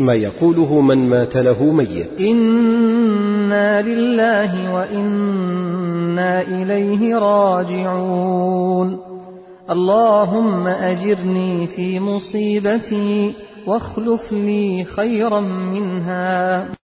ما يقوله من مات له ميت. إنا لله وإنا إليه راجعون. اللهم أجرني في مصيبتي واخلف لي خيرا منها.